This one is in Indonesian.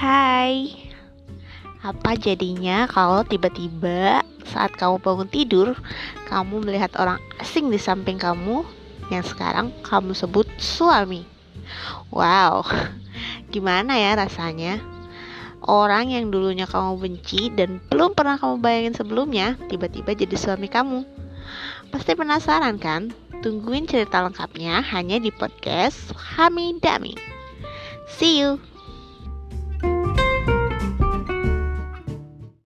Hai, apa jadinya kalau tiba-tiba saat kamu bangun tidur, kamu melihat orang asing di samping kamu yang sekarang kamu sebut suami? Wow, gimana ya rasanya? Orang yang dulunya kamu benci dan belum pernah kamu bayangin sebelumnya, tiba-tiba jadi suami kamu. Pasti penasaran kan? Tungguin cerita lengkapnya hanya di podcast Hamidami. See you!